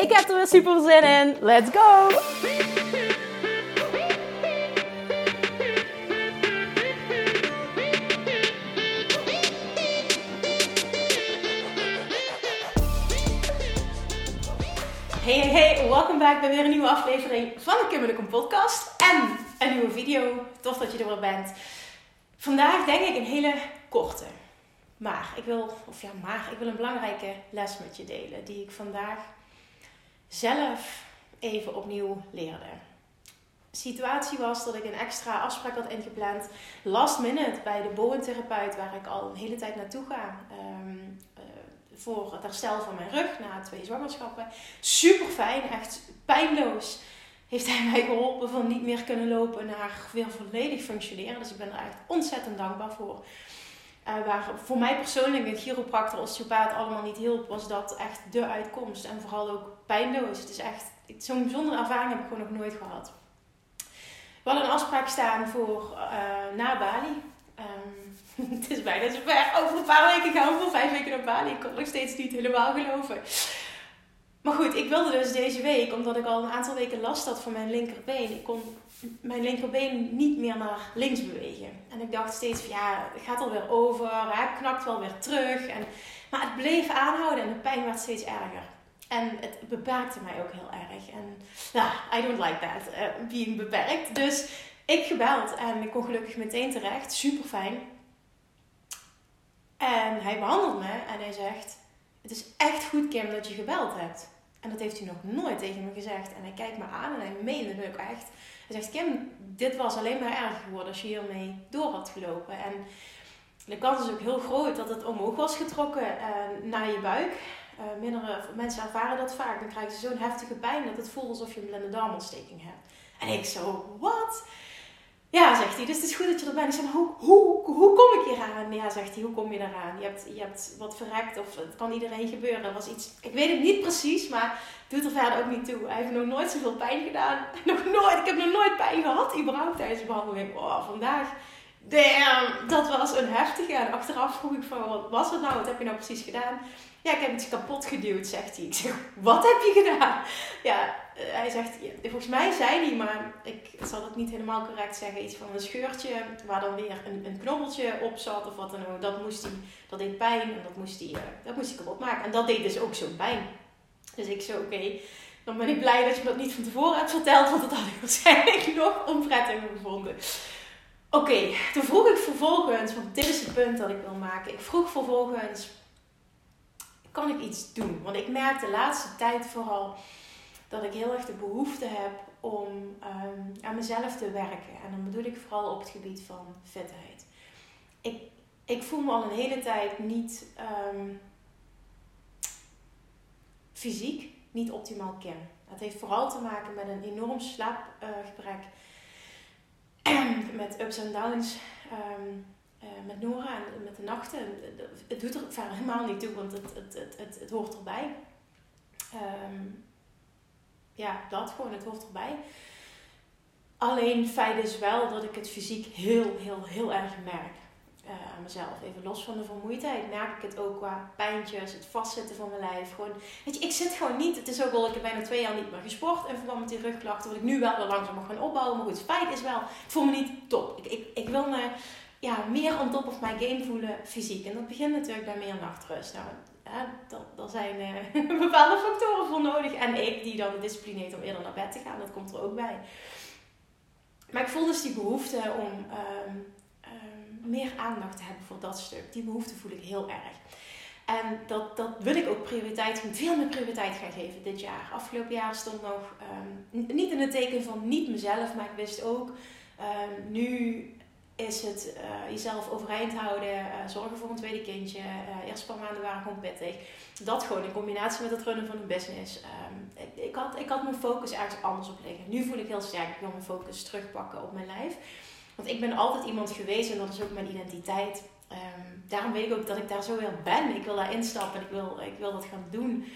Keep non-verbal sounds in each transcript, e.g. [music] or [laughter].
Ik heb er weer super zin in. Let's go! Hey, hey, hey, welkom bij weer een nieuwe aflevering van de Kimberlycom podcast en een nieuwe video. Tof dat je er weer bent. Vandaag denk ik een hele korte. Maar ik wil, of ja, maar ik wil een belangrijke les met je delen die ik vandaag zelf even opnieuw leerde. De situatie was dat ik een extra afspraak had ingepland, last minute, bij de boventherapeut, waar ik al een hele tijd naartoe ga. Um, uh, voor het herstel van mijn rug na twee zwangerschappen. Super fijn, echt pijnloos. Heeft hij mij geholpen van niet meer kunnen lopen naar weer volledig functioneren. Dus ik ben er echt ontzettend dankbaar voor. Uh, waar voor mij persoonlijk een chiropractor, osteopaat allemaal niet hielp, was dat echt de uitkomst. En vooral ook pijnloos. Het is echt, zo'n bijzondere ervaring heb ik gewoon nog nooit gehad. We hadden een afspraak staan voor uh, na Bali. Um, [laughs] het is bijna zover. Over een paar weken gaan we voor vijf weken naar Bali. Ik kon nog steeds niet helemaal geloven. Maar goed, ik wilde dus deze week, omdat ik al een aantal weken last had van mijn linkerbeen. Ik kon mijn linkerbeen niet meer naar links bewegen. En ik dacht steeds van ja, het gaat alweer over, het knakt wel weer terug. En, maar het bleef aanhouden en de pijn werd steeds erger. En het beperkte mij ook heel erg. En ja, I don't like that, uh, being beperkt. Dus ik gebeld en ik kon gelukkig meteen terecht. Super fijn. En hij behandelt me en hij zegt: Het is echt goed, Kim, dat je gebeld hebt. En dat heeft hij nog nooit tegen me gezegd. En hij kijkt me aan en hij meende het ook echt. Hij zegt, Kim, dit was alleen maar erger geworden als je hiermee door had gelopen. En de kans is ook heel groot dat het omhoog was getrokken uh, naar je buik. Uh, mindere mensen ervaren dat vaak. Dan krijgen ze zo'n heftige pijn dat het voelt alsof je een blinde darmontsteking hebt. En ik zo, wat? Ja, zegt hij, dus het is goed dat je er bent. Ik zeg, hoe, hoe, hoe kom ik hier aan? Ja, zegt hij, hoe kom je eraan? Je hebt, je hebt wat verrekt of het kan iedereen gebeuren. Was iets, ik weet het niet precies, maar doet er verder ook niet toe. Hij heeft nog nooit zoveel pijn gedaan. [laughs] Nog nooit, ik heb nog nooit pijn gehad, überhaupt tijdens de behandeling. Oh, vandaag, damn, dat was een heftige. En achteraf vroeg ik van, wat was het nou? Wat heb je nou precies gedaan? Ja, ik heb iets kapot geduwd, zegt hij. Ik zeg, wat heb je gedaan? Ja, hij zegt, volgens mij zei hij, maar ik zal het niet helemaal correct zeggen, iets van een scheurtje waar dan weer een, een knobbeltje op zat of wat dan ook. Dat, moest hij, dat deed pijn en dat moest, hij, dat moest hij kapot maken. En dat deed dus ook zo'n pijn. Dus ik zo, oké, dan ben ik blij dat je dat niet van tevoren hebt verteld, want dat had ik [laughs] waarschijnlijk nog onprettig gevonden. Oké, toen vroeg ik vervolgens, want dit is het punt dat ik wil maken. Ik vroeg vervolgens, kan ik iets doen? Want ik merk de laatste tijd vooral dat ik heel erg de behoefte heb om um, aan mezelf te werken. En dan bedoel ik vooral op het gebied van fitheid. Ik, ik voel me al een hele tijd niet um, fysiek niet optimaal ken. Dat heeft vooral te maken met een enorm slaapgebrek. [clears throat] Met ups en downs. Um, met Nora en met de nachten. Het doet er verder helemaal niet toe, want het, het, het, het, het hoort erbij. Um, ja, dat gewoon, het hoort erbij. Alleen feit is wel dat ik het fysiek heel, heel, heel erg merk. Uh, aan mezelf. Even los van de vermoeidheid merk ik het ook qua pijntjes, het vastzitten van mijn lijf. Gewoon, weet je, ik zit gewoon niet. Het is ook wel, ik heb bijna twee jaar niet meer gesport in verband met die rugklachten. Wat ik nu wel weer langzaam mag gaan opbouwen. Maar goed, feit is wel, ik voel me niet top. Ik, ik, ik wil me ja, meer on top of my game voelen fysiek. En dat begint natuurlijk bij meer nachtrust. Nou, daar zijn [laughs] bepaalde factoren voor nodig. En ik die dan de discipline heeft om eerder naar bed te gaan, dat komt er ook bij. Maar ik voel dus die behoefte om um, um, meer aandacht te hebben voor dat stuk. Die behoefte voel ik heel erg. En dat, dat wil ik ook prioriteit, veel meer prioriteit gaan geven dit jaar. Afgelopen jaar stond nog um, niet in het teken van niet mezelf, maar ik wist ook nu is het uh, jezelf overeind houden, uh, zorgen voor een tweede kindje. Uh, eerst paar maanden waren gewoon pittig. Dat gewoon in combinatie met het runnen van een business. Um, ik, had, ik had mijn focus ergens anders op liggen. Nu voel ik heel sterk, ik wil mijn focus terugpakken op mijn lijf. Want ik ben altijd iemand geweest en dat is ook mijn identiteit. Um, daarom weet ik ook dat ik daar zo heel ben. Ik wil daar instappen en ik wil, ik wil dat gaan doen.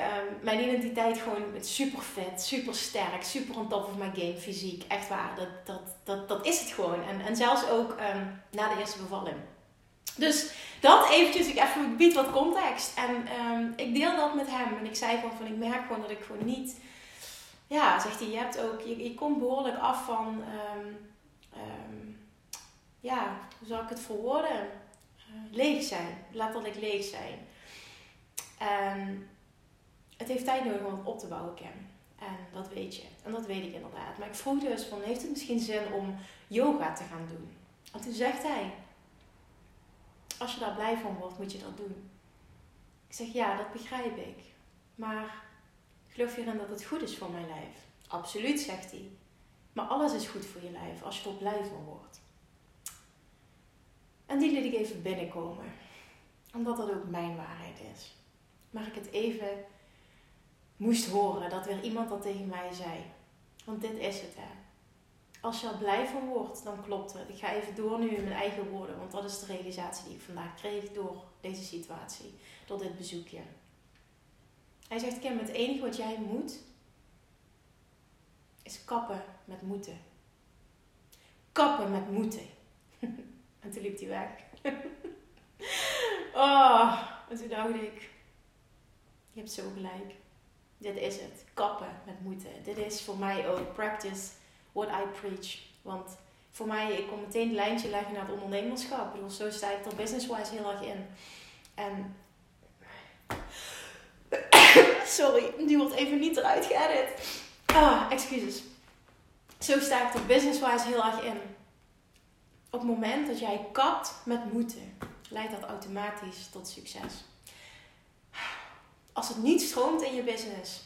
Um, mijn identiteit gewoon super fit, super sterk, super on top of my game, fysiek. Echt waar, dat, dat, dat, dat is het gewoon. En, en zelfs ook um, na de eerste bevalling. Dus dat eventjes, ik even bied wat context. En um, ik deel dat met hem. En ik zei gewoon van, ik merk gewoon dat ik gewoon niet... Ja, zegt hij, je hebt ook... Je, je komt behoorlijk af van... ja, hoe zal ik het verwoorden? Uh, leeg zijn. Letterlijk leeg zijn. Het heeft tijd nodig om het op te bouwen, Kim. En dat weet je. En dat weet ik inderdaad. Maar ik vroeg dus van, heeft het misschien zin om yoga te gaan doen? En toen zegt hij, als je daar blij van wordt, moet je dat doen. Ik zeg, ja, dat begrijp ik. Maar geloof je erin dat het goed is voor mijn lijf? Absoluut, zegt hij. Maar alles is goed voor je lijf als je er blij van wordt. En die liet ik even binnenkomen. Omdat dat ook mijn waarheid is. Mag ik het even moest horen. Dat weer iemand dat tegen mij zei. Want dit is het, hè. Als je er blij van wordt, dan klopt het. Ik ga even door nu in mijn eigen woorden. Want dat is de realisatie die ik vandaag kreeg door deze situatie. Door dit bezoekje. Hij zegt, Kim, het enige wat jij moet... is kappen met moeten. Kappen met moeten. [laughs] en toen liep hij weg. [laughs] oh, en toen dacht ik... Je hebt zo gelijk dit is het. Kappen met moeten. Dit is voor mij ook practice what I preach. Want voor mij, ik kon meteen het lijntje leggen naar het ondernemerschap. Zo sta ik er business-wise heel erg in. En... [coughs] Sorry, die wordt even niet eruit geëdit. Ah, excuses. Zo sta ik er business-wise heel erg in. Op het moment dat jij kapt met moeten, leidt dat automatisch tot succes als het niet stroomt in je business,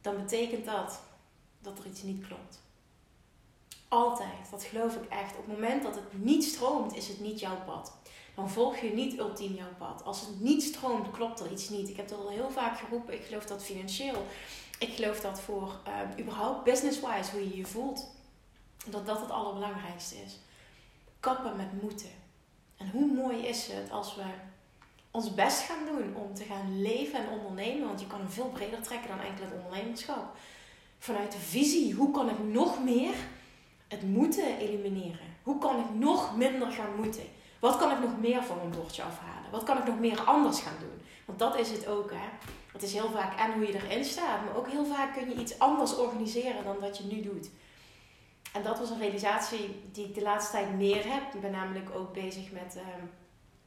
dan betekent dat dat er iets niet klopt. Altijd, dat geloof ik echt. Op het moment dat het niet stroomt, is het niet jouw pad. Dan volg je niet ultiem jouw pad. Als het niet stroomt, klopt er iets niet. Ik heb dat al heel vaak geroepen. Ik geloof dat financieel. Ik geloof dat voor uh, überhaupt business-wise, hoe je je voelt. Dat dat het allerbelangrijkste is. Kappen met moeten. En hoe mooi is het als we ons best gaan doen om te gaan leven en ondernemen. Want je kan hem veel breder trekken dan enkel het ondernemerschap. Vanuit de visie, hoe kan ik nog meer het moeten elimineren? Hoe kan ik nog minder gaan moeten? Wat kan ik nog meer van mijn bordje afhalen? Wat kan ik nog meer anders gaan doen? Want dat is het ook, hè. Het is heel vaak en hoe je erin staat, maar ook heel vaak kun je iets anders organiseren dan wat je nu doet. En dat was een realisatie die ik de laatste tijd meer heb. Ik ben namelijk ook bezig met... Ehm,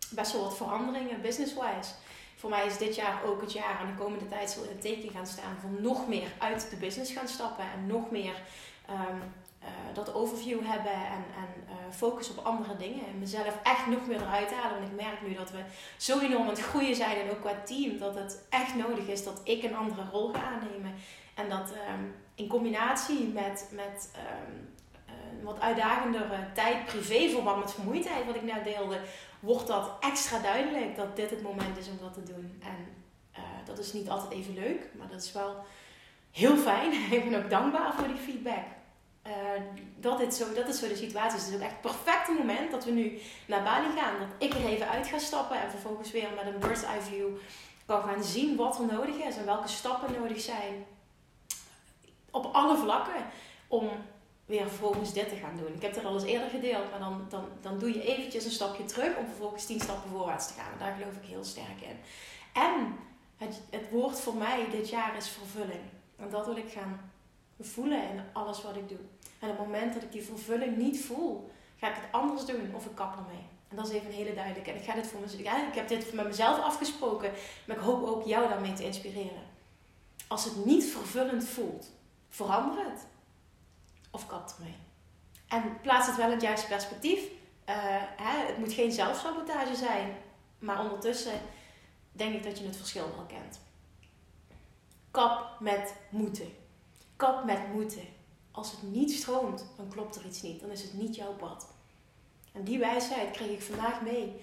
best wel wat veranderingen business-wise. Voor mij is dit jaar ook het jaar en de komende tijd zal in het teken gaan staan van nog meer uit de business gaan stappen en nog meer um, uh, dat overview hebben en, en uh, focus op andere dingen. En mezelf echt nog meer eruit halen. Want ik merk nu dat we zo enorm aan het groeien zijn en ook qua team, dat het echt nodig is dat ik een andere rol ga aannemen. En dat um, in combinatie met, met uh, wat uitdagendere tijd, privé verband met vermoeidheid, wat ik net deelde, wordt dat extra duidelijk dat dit het moment is om dat te doen. En uh, dat is niet altijd even leuk, maar dat is wel heel fijn. [laughs] ik ben ook dankbaar voor die feedback. Uh, dat, dit zo, dat is zo de situatie. Het is ook echt het perfecte moment dat we nu naar Bali gaan. Dat ik er even uit ga stappen en vervolgens weer met een bird's eye view kan gaan zien wat er nodig is en welke stappen nodig zijn. Op alle vlakken om weer vervolgens dit te gaan doen. Ik heb het al eens eerder gedeeld, maar dan, dan, dan doe je eventjes een stapje terug om vervolgens tien stappen voorwaarts te gaan. Daar geloof ik heel sterk in. En het, het woord voor mij dit jaar is vervulling. En dat wil ik gaan voelen in alles wat ik doe. En op het moment dat ik die vervulling niet voel, ga ik het anders doen of ik kap ermee. En dat is even een hele duidelijke. En ik ga dit voor. Ja, ik heb dit met mezelf afgesproken, maar ik hoop ook jou daarmee te inspireren. Als het niet vervullend voelt, verander het of kapt ermee. En plaats het wel in het juiste perspectief. Uh, hè, het moet geen zelfsabotage zijn, maar ondertussen denk ik dat je het verschil wel kent. Kap met moeten. Kap met moeten. Als het niet stroomt, dan klopt er iets niet. Dan is het niet jouw pad. En die wijsheid kreeg ik vandaag mee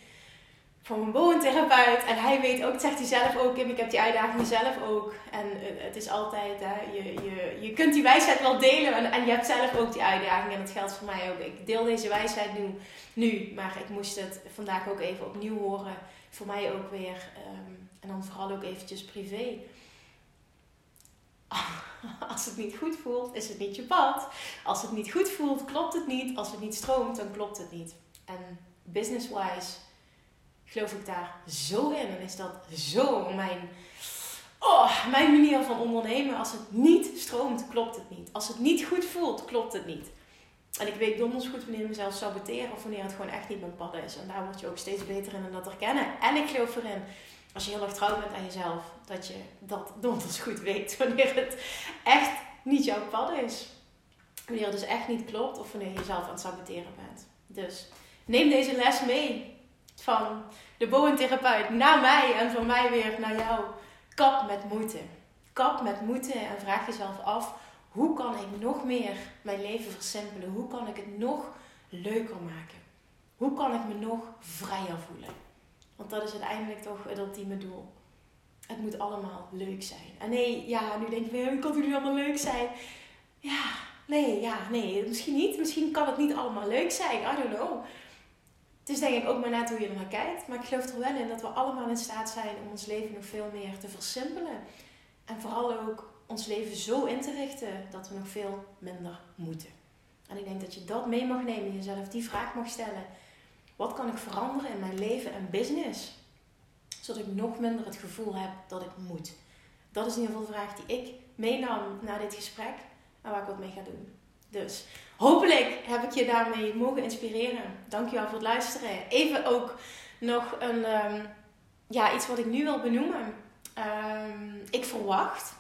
van mijn woontherapeut. En hij weet ook, zegt hij zelf ook, Kim, ik heb die uitdagingen zelf ook. En eh, het is altijd, hè, je, je, je kunt die wijsheid wel delen en, en je hebt zelf ook die uitdagingen. En dat geldt voor mij ook. Ik deel deze wijsheid nu, nu maar ik moest het vandaag ook even opnieuw horen. Voor mij ook weer. Ehm, en dan vooral ook eventjes privé. [laughs] Als het niet goed voelt, is het niet je pad. Als het niet goed voelt, klopt het niet. Als het niet stroomt, dan klopt het niet. En business-wise geloof ik daar zo in. En is dat zo mijn, oh, mijn manier van ondernemen. Als het niet stroomt, klopt het niet. Als het niet goed voelt, klopt het niet. En ik weet donders goed wanneer ik mezelf saboteren of wanneer het gewoon echt niet mijn pad is. En daar word je ook steeds beter in en dat herkennen. En ik geloof erin, als je heel erg trouw bent aan jezelf, dat je dat donders goed weet [laughs] wanneer het echt niet jouw pad is. Wanneer het dus echt niet klopt of wanneer je jezelf aan het saboteren bent. Dus neem deze les mee van de boventherapeut naar mij en van mij weer naar jou. Kap met moeite. Kap met moeite en vraag jezelf af: hoe kan ik nog meer mijn leven versimpelen? Hoe kan ik het nog leuker maken? Hoe kan ik me nog vrijer voelen? Want dat is uiteindelijk toch het ultieme doel. Het moet allemaal leuk zijn. En nee, ja, nu denk ik, kan het nu allemaal leuk zijn? Ja, nee, ja, nee, misschien niet. Misschien kan het niet allemaal leuk zijn. I don't know. Het is denk ik ook maar net hoe je er naar kijkt. Maar ik geloof er wel in dat we allemaal in staat zijn om ons leven nog veel meer te versimpelen. En vooral ook ons leven zo in te richten dat we nog veel minder moeten. En ik denk dat je dat mee mag nemen, jezelf die vraag mag stellen. Wat kan ik veranderen in mijn leven en business? Zodat ik nog minder het gevoel heb dat ik moet. Dat is in ieder geval de vraag die ik meenam na dit gesprek en waar ik wat mee ga doen. Dus hopelijk heb ik je daarmee mogen inspireren. Dankjewel voor het luisteren. Even ook nog een, ehm, ja, iets wat ik nu wil benoemen. Ehm, ik verwacht,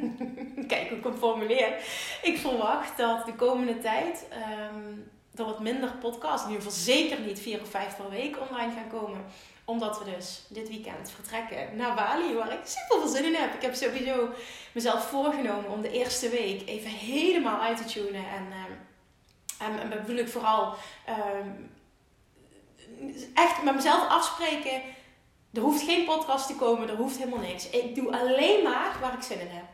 [laughs] kijk hoe ik hem formuleer. Ik verwacht dat de komende tijd um, er wat minder podcasts, in ieder geval zeker niet vier of vijf per week online gaan komen omdat we dus dit weekend vertrekken naar Bali, waar ik super veel zin in heb. Ik heb sowieso mezelf voorgenomen om de eerste week even helemaal uit te tunen. En, uh, en, bedoel ik vooral uh, echt met mezelf afspreken. Er hoeft geen podcast te komen, er hoeft helemaal niks. Ik doe alleen maar waar ik zin in heb.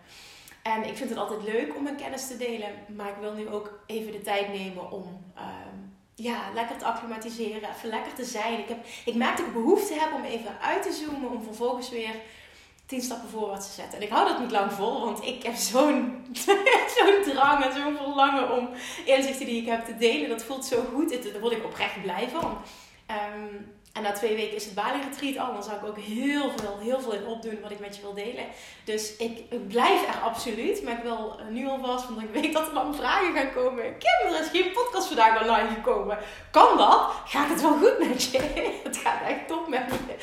En ik vind het altijd leuk om mijn kennis te delen, maar ik wil nu ook even de tijd nemen om ehm, ja, lekker te acclimatiseren, even lekker te zijn. Ik, heb, ik merk dat ik behoefte heb om even uit te zoomen, om vervolgens weer tien stappen voorwaarts te zetten. En ik hou dat niet lang vol, want ik heb zo'n [laughs] zo'n drang en zo'n verlangen om inzichten die ik heb te delen. Dat voelt zo goed, daar word ik oprecht blij van. Um, en na twee weken is het Bali Retreat al. Dan zou ik ook heel veel, heel veel in opdoen wat ik met je wil delen. Dus ik, blijf er absoluut. Maar ik wil nu alvast, want ik weet dat er dan vragen gaan komen. Kim, er is geen podcast vandaag online gekomen. Kan dat? Gaat het wel goed met je? [laughs] het gaat echt top met me.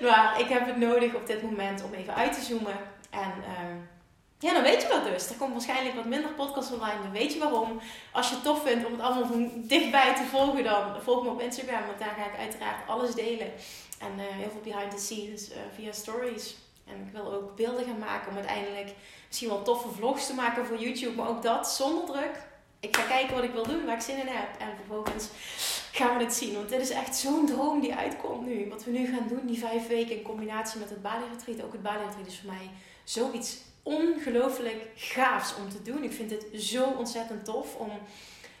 Maar ik heb het nodig op dit moment om even uit te zoomen. En... Uh, ja, dan weet je dat dus. Er komt waarschijnlijk wat minder podcasts online. Dan weet je waarom. Als je het tof vindt om het allemaal van dichtbij te volgen, dan volg me op Instagram. Want daar ga ik uiteraard alles delen. En uh, heel veel behind the scenes uh, via stories. En ik wil ook beelden gaan maken om uiteindelijk misschien wel toffe vlogs te maken voor YouTube. Maar ook dat zonder druk. Ik ga kijken wat ik wil doen, waar ik zin in heb. En vervolgens gaan we het zien. Want dit is echt zo'n droom die uitkomt nu. Wat we nu gaan doen, die vijf weken in combinatie met het Bali Retreat. Ook het Bali Retreat is voor mij zoiets ongelooflijk gaafs om te doen. Ik vind het zo ontzettend tof om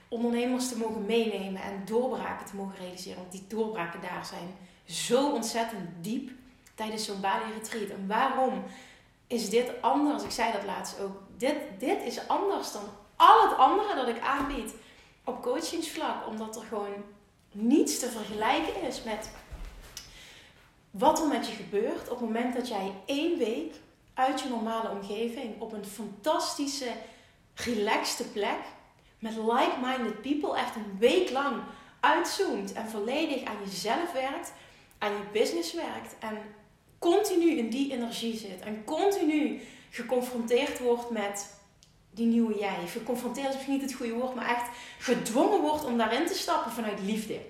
ondernemers te mogen meenemen en doorbraken te mogen realiseren. Want die doorbraken daar zijn zo ontzettend diep tijdens zo'n Bali retreat. En waarom is dit anders? Ik zei dat laatst ook. Dit, dit is anders dan al het andere dat ik aanbied op coachingsvlak. Omdat er gewoon niets te vergelijken is met wat er met je gebeurt op het moment dat jij één week uit je normale omgeving op een fantastische, relaxte plek met like-minded people echt een week lang uitzoomt en volledig aan jezelf werkt, aan je business werkt en continu in die energie zit en continu geconfronteerd wordt met die nieuwe jij. Geconfronteerd is misschien niet het goede woord, maar echt gedwongen wordt om daarin te stappen vanuit liefde.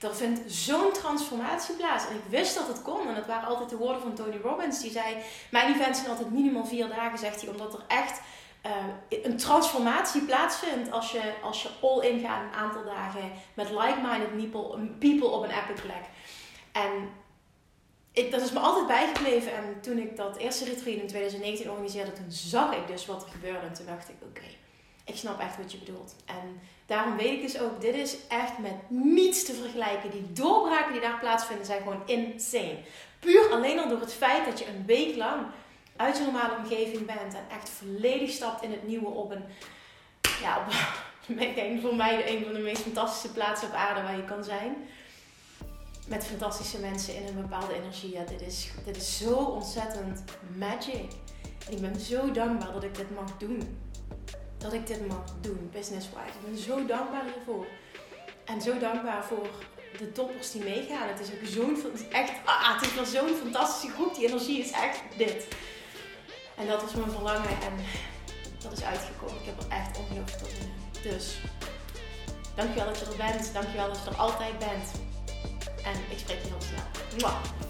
Er vindt zo'n transformatie plaats. En ik wist dat het kon. En dat waren altijd de woorden van Tony Robbins. Die zei, mijn events zijn altijd minimaal vier dagen, zegt hij. Omdat er echt een transformatie plaatsvindt als je, als je all in gaat een aantal dagen met like-minded people, people op een epic plek. En ik, dat is me altijd bijgebleven. En toen ik dat eerste retreat in 2019 organiseerde, toen zag ik dus wat er gebeurde. En toen dacht ik, oké, ik snap echt wat je bedoelt. En daarom weet ik dus ook, dit is echt met niets te vergelijken. Die doorbraken die daar plaatsvinden zijn gewoon insane. Puur alleen al door het feit dat je een week lang uit je normale omgeving bent en echt volledig stapt in het nieuwe op een, ja, op, ik denk [laughs] voor mij een van de meest fantastische plaatsen op aarde waar je kan zijn. Met fantastische mensen in een bepaalde energie. Ja, dit is, dit is zo ontzettend magic. ik ben zo dankbaar dat ik dit mag doen. Dat ik dit mag doen, business-wise. Ik ben zo dankbaar hiervoor. En zo dankbaar voor de toppers die meegaan. Het is ook zo'n, echt, ah, het is wel zo'n fantastische groep. Die energie is echt dit. En dat was mijn verlangen en dat is uitgekomen. Ik heb er echt ongelooflijk zin in. Dus, dankjewel dat je er bent. Dankjewel dat je er altijd bent. En ik spreek je heel snel. Mwah.